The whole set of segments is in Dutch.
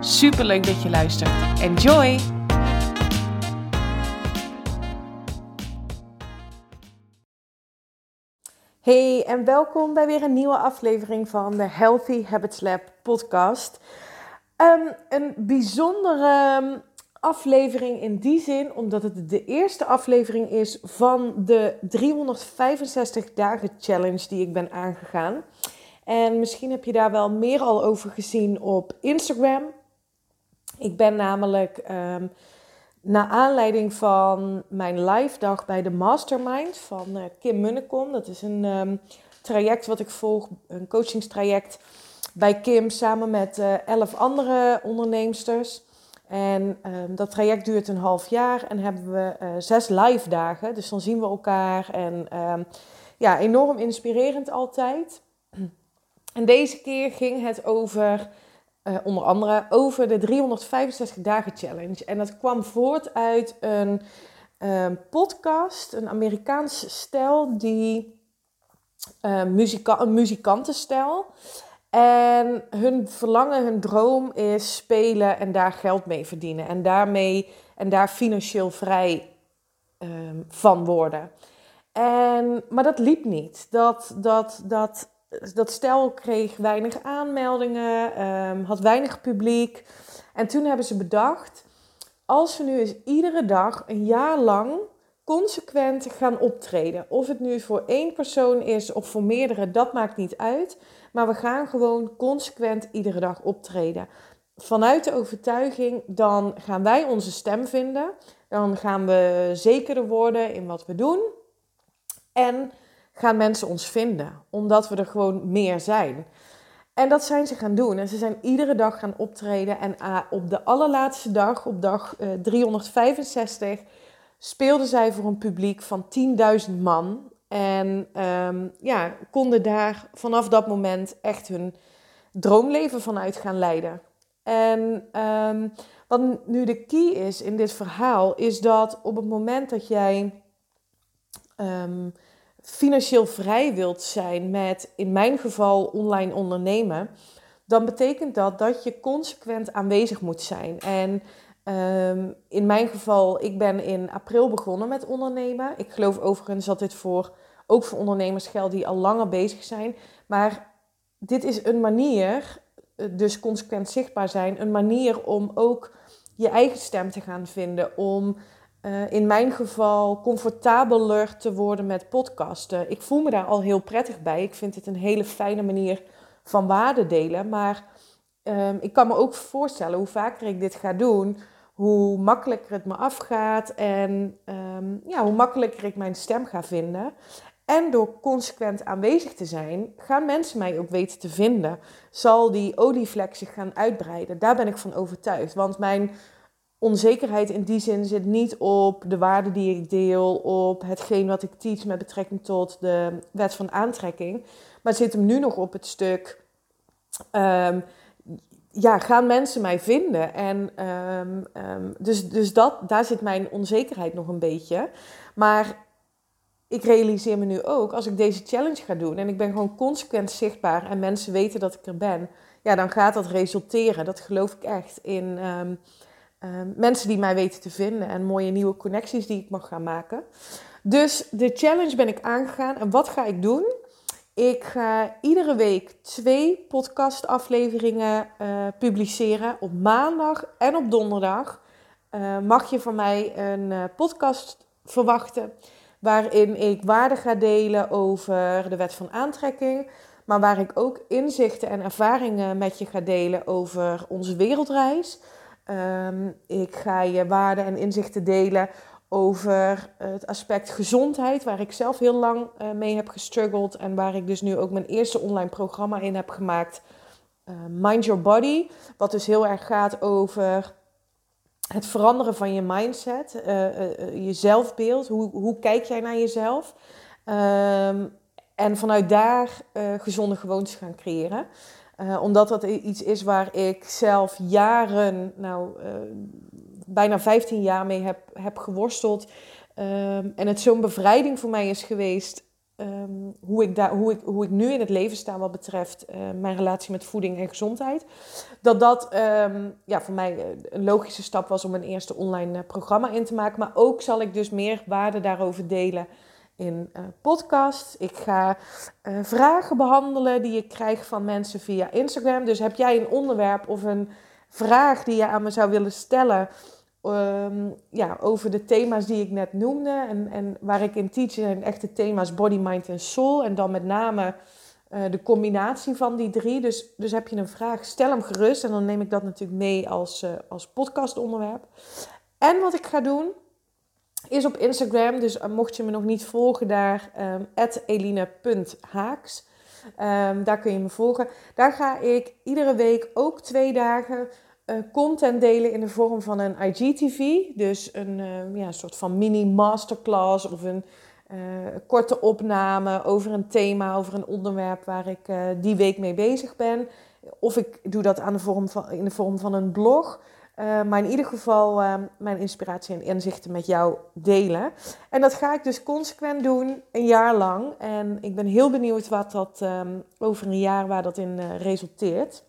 Super leuk dat je luistert. Enjoy! Hey en welkom bij weer een nieuwe aflevering van de Healthy Habits Lab podcast. Um, een bijzondere aflevering in die zin, omdat het de eerste aflevering is van de 365 dagen challenge die ik ben aangegaan. En misschien heb je daar wel meer al over gezien op Instagram. Ik ben namelijk um, naar aanleiding van mijn live dag bij de Mastermind van uh, Kim Munnekom. Dat is een um, traject wat ik volg, een coachingstraject bij Kim samen met uh, elf andere onderneemsters. En um, dat traject duurt een half jaar en hebben we uh, zes live dagen. Dus dan zien we elkaar en ja, enorm inspirerend altijd. En deze keer ging het over uh, onder andere over de 365 dagen challenge. En dat kwam voort uit een uh, podcast, een Amerikaans stel die uh, muzika een muzikantenstel. En hun verlangen, hun droom is spelen en daar geld mee verdienen. En daarmee en daar financieel vrij ehm, van worden. En, maar dat liep niet. Dat, dat, dat dat stel kreeg weinig aanmeldingen, um, had weinig publiek. En toen hebben ze bedacht, als we nu eens iedere dag een jaar lang consequent gaan optreden. Of het nu voor één persoon is of voor meerdere, dat maakt niet uit. Maar we gaan gewoon consequent iedere dag optreden. Vanuit de overtuiging, dan gaan wij onze stem vinden. Dan gaan we zekerder worden in wat we doen. En gaan mensen ons vinden, omdat we er gewoon meer zijn. En dat zijn ze gaan doen. En ze zijn iedere dag gaan optreden. En uh, op de allerlaatste dag, op dag uh, eh, 365, speelden zij voor een publiek van 10.000 man. En um, ja, konden daar vanaf dat moment echt hun droomleven vanuit gaan leiden. En um, wat nu de key is in dit verhaal, is dat op het moment dat jij um, financieel vrij wilt zijn met, in mijn geval, online ondernemen, dan betekent dat dat je consequent aanwezig moet zijn. En um, in mijn geval, ik ben in april begonnen met ondernemen. Ik geloof overigens dat dit voor, ook voor ondernemers geldt die al langer bezig zijn. Maar dit is een manier, eh, dus consequent zichtbaar zijn, een manier om ook je eigen stem te gaan vinden, om uh, in mijn geval comfortabeler te worden met podcasten. Ik voel me daar al heel prettig bij. Ik vind het een hele fijne manier van waarde delen. Maar um, ik kan me ook voorstellen hoe vaker ik dit ga doen, hoe makkelijker het me afgaat en um, ja, hoe makkelijker ik mijn stem ga vinden. En door consequent aanwezig te zijn, gaan mensen mij ook weten te vinden. Zal die olievlek zich gaan uitbreiden? Daar ben ik van overtuigd. Want mijn onzekerheid in die zin zit niet op de waarde die ik deel, op hetgeen wat ik teach met betrekking tot de wet van aantrekking. Maar zit hem nu nog op het stuk. Um, ja, gaan mensen mij vinden? En um, um, dus, dus dat, daar zit mijn onzekerheid nog een beetje. Maar ik realiseer me nu ook, als ik deze challenge ga doen en ik ben gewoon consequent zichtbaar en mensen weten dat ik er ben, ja, dan gaat dat resulteren. Dat geloof ik echt in. Ehm, mensen die mij weten te vinden en mooie nieuwe connecties die ik mag gaan maken. Dus de challenge ben ik aangegaan. En wat ga ik doen? Ik ga iedere week twee podcastafleveringen uh, publiceren. Op maandag en op donderdag uh, mag je van mij een uh, podcast verwachten. Waarin ik waarde ga delen over de wet van aantrekking. Maar waar ik ook inzichten en ervaringen met je ga delen over onze wereldreis. Um, ik ga je waarden en inzichten delen over het aspect gezondheid, waar ik zelf heel lang uh, mee heb gestruggeld en waar ik dus nu ook mijn eerste online programma in heb gemaakt. Uh, Mind Your Body, wat dus heel erg gaat over het veranderen van je mindset, uh, je zelfbeeld. Hoe, hoe kijk jij naar jezelf? Ehm, en vanuit daar gezonde gewoontes gaan creëren. Omdat dat iets is waar ik zelf jaren, nou bijna 15 jaar mee heb, heb geworsteld. Ehm, en het zo'n bevrijding voor mij is geweest. Ehm, hoe, ik daar, hoe, ik, hoe ik nu in het leven sta wat betreft uh, mijn relatie met voeding en gezondheid. Dat dat um, ja, voor mij een logische stap was om een eerste online programma in te maken. Maar ook zal ik dus meer waarde daarover delen in uh. Ik ga vragen behandelen die ik krijg van mensen via Instagram. Dus heb jij een onderwerp of een vraag die je aan me zou willen stellen um, ja, over de thema's die ik net noemde. En, en waar ik in teach zijn echte thema's body, mind en soul. En dan met name uh, de combinatie van die drie. Dus, dus heb je een vraag, stel hem gerust. En dan neem ik dat natuurlijk mee als, als podcastonderwerp. En wat ik ga doen, is op Instagram. Dus uh, mocht je me nog niet volgen daar, um, daar kun je me volgen. Daar ga ik iedere week ook twee dagen uh, content delen in de vorm van een IGTV. Dus een uh, ja, soort van mini masterclass of een uh, korte opname over een thema, over een onderwerp waar ik die week mee bezig ben. Of ik doe dat aan de vorm van, in de vorm van een blog. Maar in ieder geval mijn inspiratie en inzichten met jou delen. En dat ga ik dus consequent doen, een jaar lang. En ik ben heel benieuwd wat dat um, over een jaar waar dat in resulteert.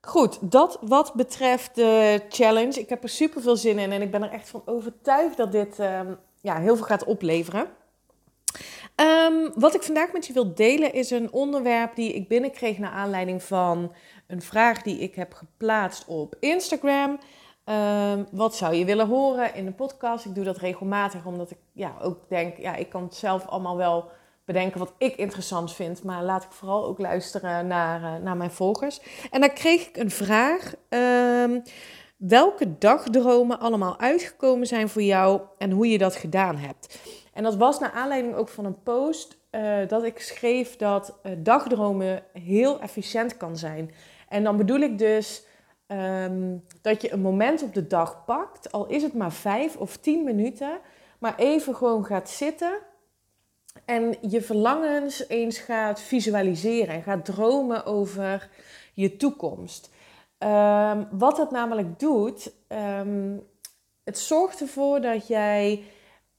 Goed, dat wat betreft de challenge. Ik heb er super veel zin in en ik ben er echt van overtuigd dat dit um, ja, heel veel gaat opleveren. Wat ik vandaag met je wil delen is een onderwerp die ik binnenkreeg naar aanleiding van een vraag die ik heb geplaatst op Instagram. Um, wat zou je willen horen in de podcast? Ik doe dat regelmatig omdat ik ja, ook denk, ja, ik kan het zelf allemaal wel bedenken wat ik interessant vind. Maar laat ik vooral ook luisteren naar, uh, naar mijn volgers. En dan kreeg ik een vraag. Um, welke dagdromen allemaal uitgekomen zijn voor jou en hoe je dat gedaan hebt. En dat was naar aanleiding ook van een post uh, dat ik schreef dat uh, dagdromen heel efficiënt kan zijn. En dan bedoel ik dus um, dat je een moment op de dag pakt, al is het maar vijf of tien minuten, maar even gewoon gaat zitten en je verlangens eens gaat visualiseren en gaat dromen over je toekomst. Um, wat dat namelijk doet, um, het zorgt ervoor dat jij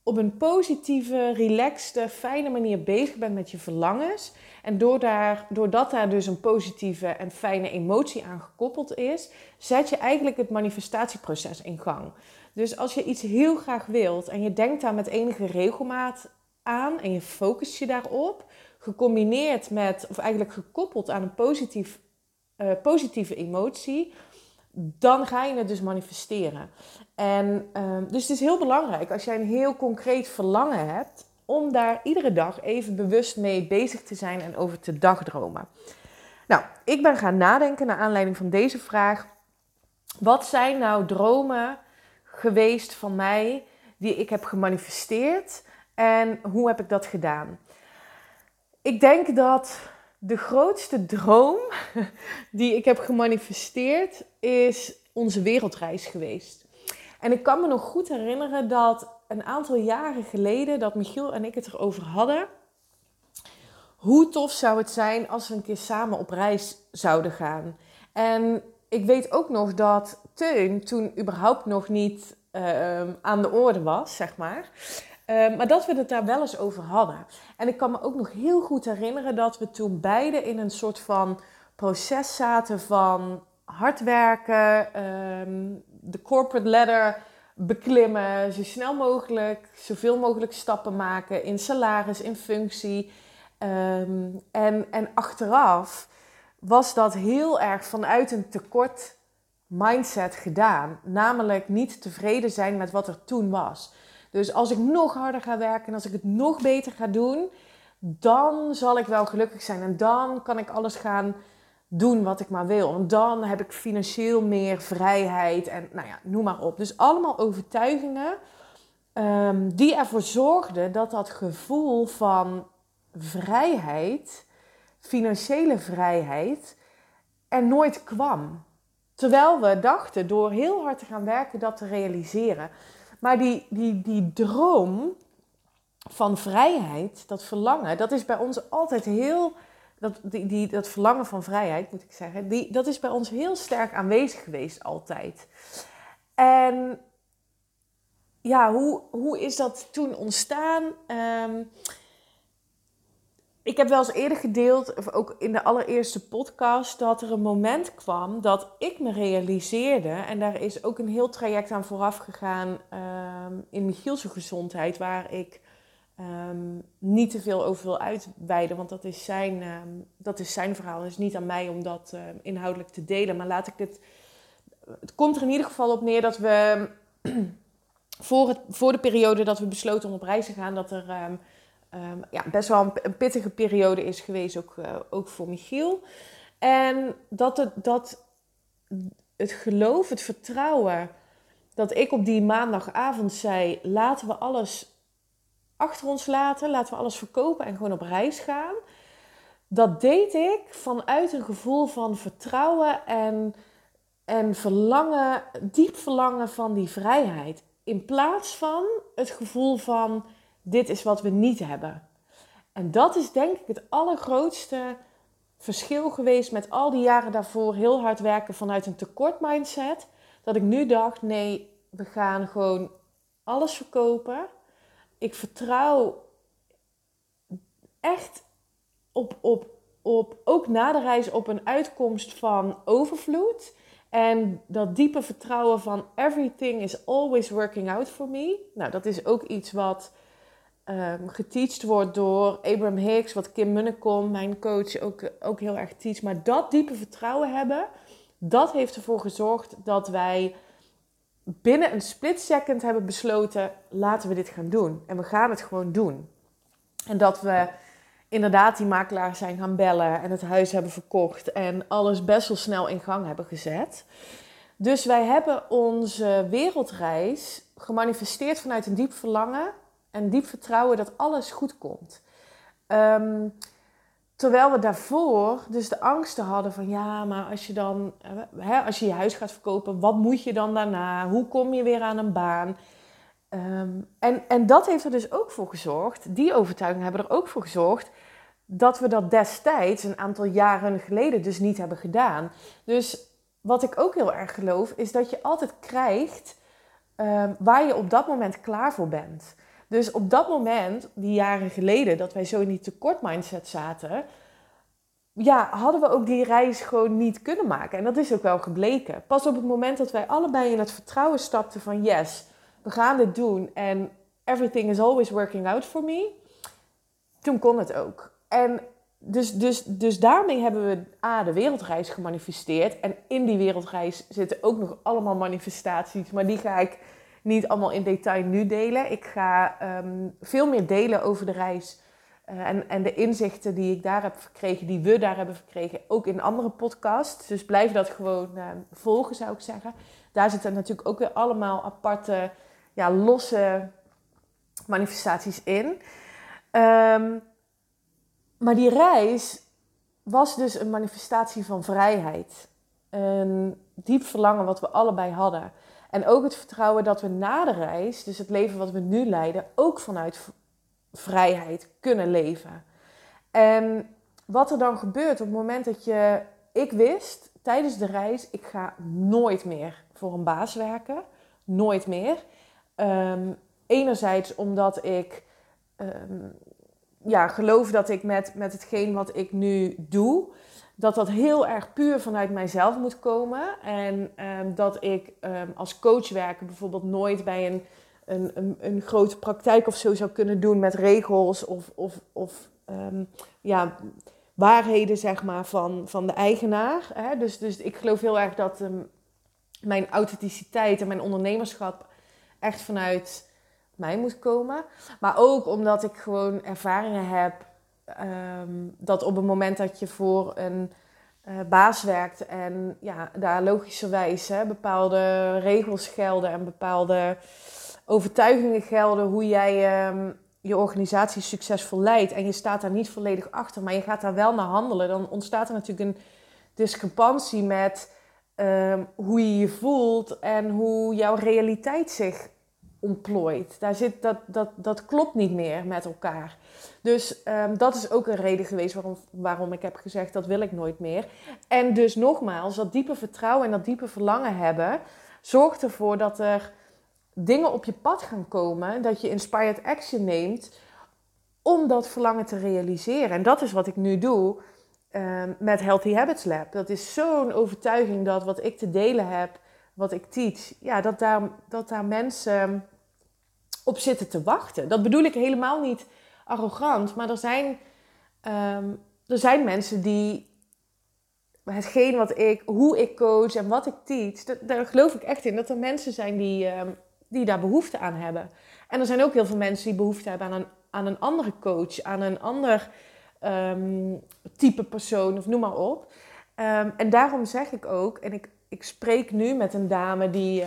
op een positieve, relaxte, fijne manier bezig bent met je verlangens. En door daar, doordat daar dus een positieve en fijne emotie aan gekoppeld is, zet je eigenlijk het manifestatieproces in gang. Dus als je iets heel graag wilt en je denkt daar met enige regelmaat aan en je focust je daarop, gecombineerd met, of eigenlijk gekoppeld aan een positief, uh, positieve emotie, dan ga je het dus manifesteren. En uh, dus het is heel belangrijk als jij een heel concreet verlangen hebt, om daar iedere dag even bewust mee bezig te zijn en over te dagdromen. Nou, ik ben gaan nadenken naar aanleiding van deze vraag. Wat zijn nou dromen geweest van mij die ik heb gemanifesteerd en hoe heb ik dat gedaan? Ik denk dat de grootste droom die ik heb gemanifesteerd is onze wereldreis geweest. En ik kan me nog goed herinneren dat een aantal jaren geleden dat Michiel en ik het erover hadden. Hoe tof zou het zijn als we een keer samen op reis zouden gaan? En ik weet ook nog dat Teun toen überhaupt nog niet uh, aan de orde was, zeg maar. Uh, maar dat we het daar wel eens over hadden. En ik kan me ook nog heel goed herinneren dat we toen beide in een soort van proces zaten van hard werken, um, de corporate ladder beklimmen, zo snel mogelijk, zoveel mogelijk stappen maken in salaris, in functie. Um, en, en achteraf was dat heel erg vanuit een tekort mindset gedaan. Namelijk niet tevreden zijn met wat er toen was. Dus als ik nog harder ga werken en als ik het nog beter ga doen, dan zal ik wel gelukkig zijn. En dan kan ik alles gaan doen wat ik maar wil. En dan heb ik financieel meer vrijheid en nou ja, noem maar op. Dus allemaal overtuigingen um, die ervoor zorgden dat dat gevoel van vrijheid, financiële vrijheid, er nooit kwam. Terwijl we dachten door heel hard te gaan werken dat te realiseren. Maar die, die, die droom van vrijheid, dat verlangen, dat is bij ons altijd heel. Dat, die, die, dat verlangen van vrijheid, moet ik zeggen, die, dat is bij ons heel sterk aanwezig geweest altijd. En ja, hoe, hoe is dat toen ontstaan? Ehm, ik heb wel eens eerder gedeeld, ook in de allereerste podcast, dat er een moment kwam dat ik me realiseerde, en daar is ook een heel traject aan vooraf gegaan um, in Michielse gezondheid, waar ik ehm, niet te veel over wil uitweiden, want dat is zijn, dat is zijn verhaal. Het is niet aan mij om dat inhoudelijk te delen, maar laat ik dit. Het komt er in ieder geval op neer dat we voor, het, voor de periode dat we besloten om op reis te gaan, dat er ehm, ja, best wel een, pittige periode is geweest, ook, uh, ook voor Michiel. En dat het, dat het geloof, het vertrouwen, dat ik op die maandagavond zei: laten we alles achter ons laten, laten we alles verkopen en gewoon op reis gaan. Dat deed ik vanuit een gevoel van vertrouwen en, en verlangen, diep verlangen van die vrijheid. In plaats van het gevoel van dit is wat we niet hebben. En dat is denk ik het allergrootste verschil geweest met al die jaren daarvoor heel hard werken vanuit een tekort mindset. Dat ik nu dacht, nee, we gaan gewoon alles verkopen. Ik vertrouw echt op, op, op, ook na de reis op een uitkomst van overvloed. En dat diepe vertrouwen van everything is always working out for me. Nou, dat is ook iets wat um, geteacht wordt door Abraham Hicks, wat Kim Munnekom, mijn coach, ook, ook heel erg teach. Maar dat diepe vertrouwen hebben, dat heeft ervoor gezorgd dat wij binnen een split second hebben besloten, laten we dit gaan doen. En we gaan het gewoon doen. En dat we inderdaad die makelaars zijn gaan bellen en het huis hebben verkocht en alles best wel snel in gang hebben gezet. Dus wij hebben onze wereldreis gemanifesteerd vanuit een diep verlangen en diep vertrouwen dat alles goed komt. Um, terwijl we daarvoor dus de angsten hadden van ja, maar als je dan, hè, als je je huis gaat verkopen, wat moet je dan daarna? Hoe kom je weer aan een baan? Um, en, en dat heeft er dus ook voor gezorgd, die overtuigingen hebben er ook voor gezorgd, dat we dat destijds, een aantal jaren geleden, dus niet hebben gedaan. Dus wat ik ook heel erg geloof, is dat je altijd krijgt um, waar je op dat moment klaar voor bent. Dus op dat moment, die jaren geleden, dat wij zo in die tekort mindset zaten, ja, hadden we ook die reis gewoon niet kunnen maken. En dat is ook wel gebleken. Pas op het moment dat wij allebei in het vertrouwen stapten van yes, we gaan dit doen en everything is always working out for me, toen kon het ook. En dus, dus, dus daarmee hebben we A, de wereldreis gemanifesteerd. En in die wereldreis zitten ook nog allemaal manifestaties. Maar die ga ik niet allemaal in detail nu delen. Ik ga um, veel meer delen over de reis. Uh, en, en de inzichten die ik daar heb verkregen, die we daar hebben verkregen, ook in andere podcasts. Dus blijf dat gewoon uh, volgen, zou ik zeggen. Daar zitten natuurlijk ook weer allemaal aparte, ja, losse manifestaties in. Um, maar die reis was dus een manifestatie van vrijheid. Een diep verlangen wat we allebei hadden. En ook het vertrouwen dat we na de reis, dus het leven wat we nu leiden, ook vanuit vrijheid kunnen leven. En wat er dan gebeurt op het moment dat je, ik wist tijdens de reis, ik ga nooit meer voor een baas werken. Nooit meer. Um, enerzijds omdat ik um, ja, geloof dat ik met, met hetgeen wat ik nu doe, dat dat heel erg puur vanuit mijzelf moet komen. En um, dat ik um, als coach werken bijvoorbeeld nooit bij een, een, een, een, grote praktijk of zo zou kunnen doen met regels of, of, of um, ja, waarheden zeg maar, van, van de eigenaar. Hè? Dus, dus ik geloof heel erg dat mijn authenticiteit en mijn ondernemerschap echt vanuit mij moet komen. Maar ook omdat ik gewoon ervaringen heb um, dat op het moment dat je voor een uh, baas werkt en ja, daar logischerwijs hè, bepaalde regels gelden en bepaalde overtuigingen gelden hoe jij um, je organisatie succesvol leidt en je staat daar niet volledig achter, maar je gaat daar wel naar handelen, dan ontstaat er natuurlijk een discrepantie met ehm, hoe je je voelt en hoe jouw realiteit zich ontplooit. Daar zit, dat, dat, dat klopt niet meer met elkaar. Dus ehm, dat is ook een reden geweest waarom, waarom ik heb gezegd dat wil ik nooit meer. En dus nogmaals, dat diepe vertrouwen en dat diepe verlangen hebben, zorgt ervoor dat er dingen op je pad gaan komen, dat je inspired action neemt om dat verlangen te realiseren. En dat is wat ik nu doe um, met Healthy Habits Lab. Dat is zo'n overtuiging dat wat ik te delen heb, wat ik teach, ja, dat daar, dat daar mensen op zitten te wachten. Dat bedoel ik helemaal niet arrogant, maar er zijn, um, er zijn mensen die hetgeen wat ik, hoe ik coach en wat ik teach, daar geloof ik echt in dat er mensen zijn die, um, die daar behoefte aan hebben. En er zijn ook heel veel mensen die behoefte hebben aan een, aan een andere coach, aan een ander um, type persoon of noem maar op. en daarom zeg ik ook, en ik, ik spreek nu met een dame die,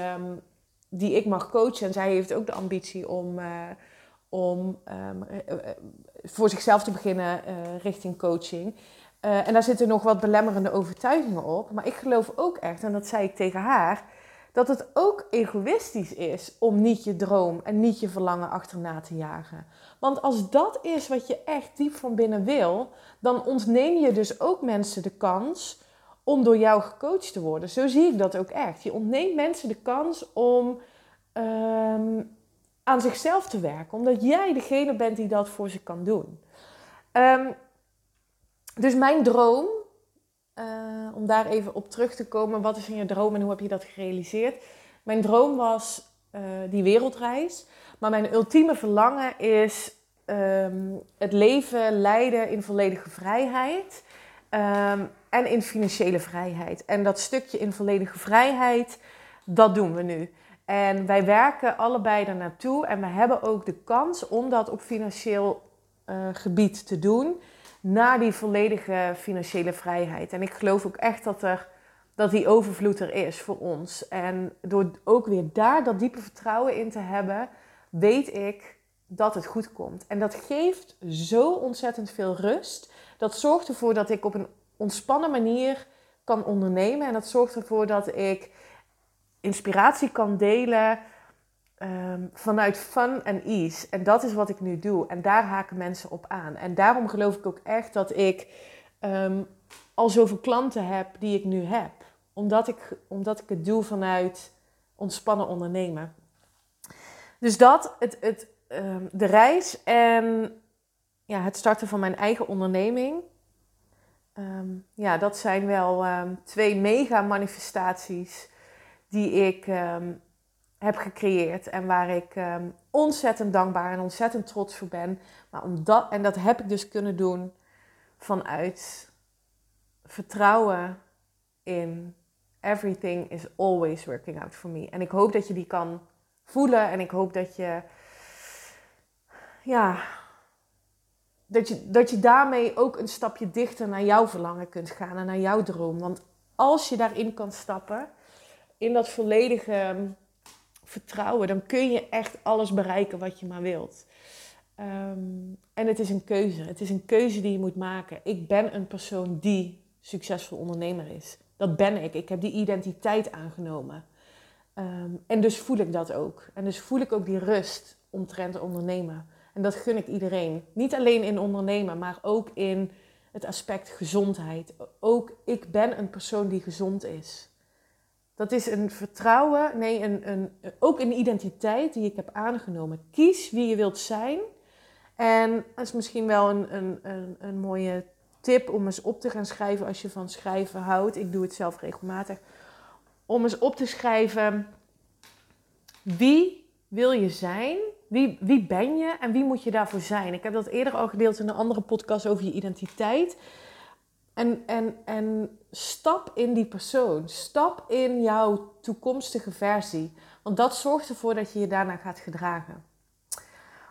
die ik mag coachen en zij heeft ook de ambitie om. Uh, om um, voor zichzelf te beginnen richting coaching. En daar zitten nog wat belemmerende overtuigingen op. Maar ik geloof ook echt, en dat zei ik tegen haar, dat het ook egoïstisch is om niet je droom en niet je verlangen achterna te jagen. Want als dat is wat je echt diep van binnen wil, dan ontneem je dus ook mensen de kans om door jou gecoacht te worden. Zo zie ik dat ook echt. Je ontneemt mensen de kans om um, aan zichzelf te werken. Omdat jij degene bent die dat voor ze kan doen. Um, dus mijn droom, uh, om daar even op terug te komen, wat is in je droom en hoe heb je dat gerealiseerd? Mijn droom was uh, die wereldreis. Maar mijn ultieme verlangen is um, het leven leiden in volledige vrijheid. En in financiële vrijheid. En dat stukje in volledige vrijheid, dat doen we nu. En wij werken allebei er naartoe en we hebben ook de kans om dat op financieel uh, gebied te doen. Naar die volledige financiële vrijheid. En ik geloof ook echt dat, er, dat die overvloed er is voor ons. En door ook weer daar dat diepe vertrouwen in te hebben, weet ik dat het goed komt. En dat geeft zo ontzettend veel rust. Dat zorgt ervoor dat ik op een ontspannen manier kan ondernemen. En dat zorgt ervoor dat ik inspiratie kan delen um, vanuit fun en ease. En dat is wat ik nu doe. En daar haken mensen op aan. En daarom geloof ik ook echt dat ik um, al zoveel klanten heb die ik nu heb. Omdat ik, omdat ik het doe vanuit ontspannen ondernemen. Dus dat, het, het, um, de reis en ja, het starten van mijn eigen onderneming. Ja, dat zijn wel twee mega manifestaties die ik um, heb gecreëerd en waar ik ontzettend dankbaar en ontzettend trots voor ben. Maar om dat, en dat heb ik dus kunnen doen vanuit vertrouwen in everything is always working out for me. En ik hoop dat je die kan voelen en ik hoop dat je, ja, dat je, dat je daarmee ook een stapje dichter naar jouw verlangen kunt gaan en naar jouw droom. Want als je daarin kan stappen, in dat volledige ehm, vertrouwen, dan kun je echt alles bereiken wat je maar wilt. Um, en het is een keuze. Het is een keuze die je moet maken. Ik ben een persoon die succesvol ondernemer is. Dat ben ik. Ik heb die identiteit aangenomen. Um, en dus voel ik dat ook. En dus voel ik ook die rust omtrent ondernemen. En dat gun ik iedereen. Niet alleen in ondernemen, maar ook in het aspect gezondheid. Ook ik ben een persoon die gezond is. Dat is een vertrouwen, nee, een, een, ook een identiteit die ik heb aangenomen. Kies wie je wilt zijn. En dat is misschien wel een, een, een, een mooie tip om eens op te gaan schrijven als je van schrijven houdt. Ik doe het zelf regelmatig. Om eens op te schrijven wie wil je zijn? Wie, wie ben je en wie moet je daarvoor zijn? Ik heb dat eerder al gedeeld in een andere podcast over je identiteit. En, en, en stap in die persoon. Stap in jouw toekomstige versie. Want dat zorgt ervoor dat je je daarna gaat gedragen.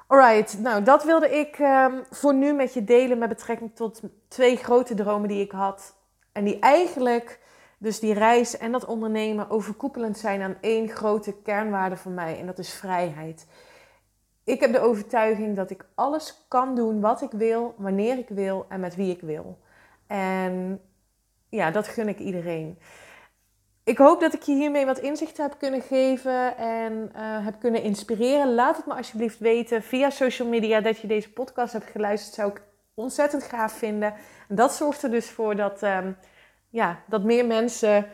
Alright, nou dat wilde ik um, voor nu met je delen met betrekking tot twee grote dromen die ik had. En die eigenlijk, dus die reis en dat ondernemen, overkoepelend zijn aan één grote kernwaarde voor mij. En dat is vrijheid. Ik heb de overtuiging dat ik alles kan doen wat ik wil, wanneer ik wil en met wie ik wil. En ja, dat gun ik iedereen. Ik hoop dat ik je hiermee wat inzicht heb kunnen geven en uh, heb kunnen inspireren. Laat het me alsjeblieft weten via social media dat je deze podcast hebt geluisterd. Zou ik ontzettend gaaf vinden. En dat zorgt er dus voor dat, um, ja, dat meer mensen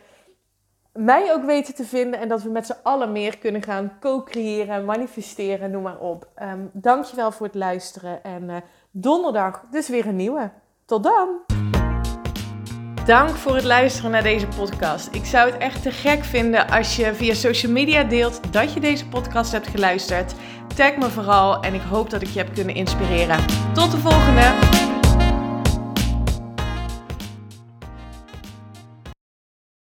mij ook weten te vinden. En dat we met z'n allen meer kunnen gaan co-creëren, manifesteren, noem maar op. Um, dankjewel voor het luisteren. En uh, donderdag dus weer een nieuwe. Tot dan! Dank voor het luisteren naar deze podcast. Ik zou het echt te gek vinden als je via social media deelt dat je deze podcast hebt geluisterd. Tag me vooral en ik hoop dat ik je heb kunnen inspireren. Tot de volgende!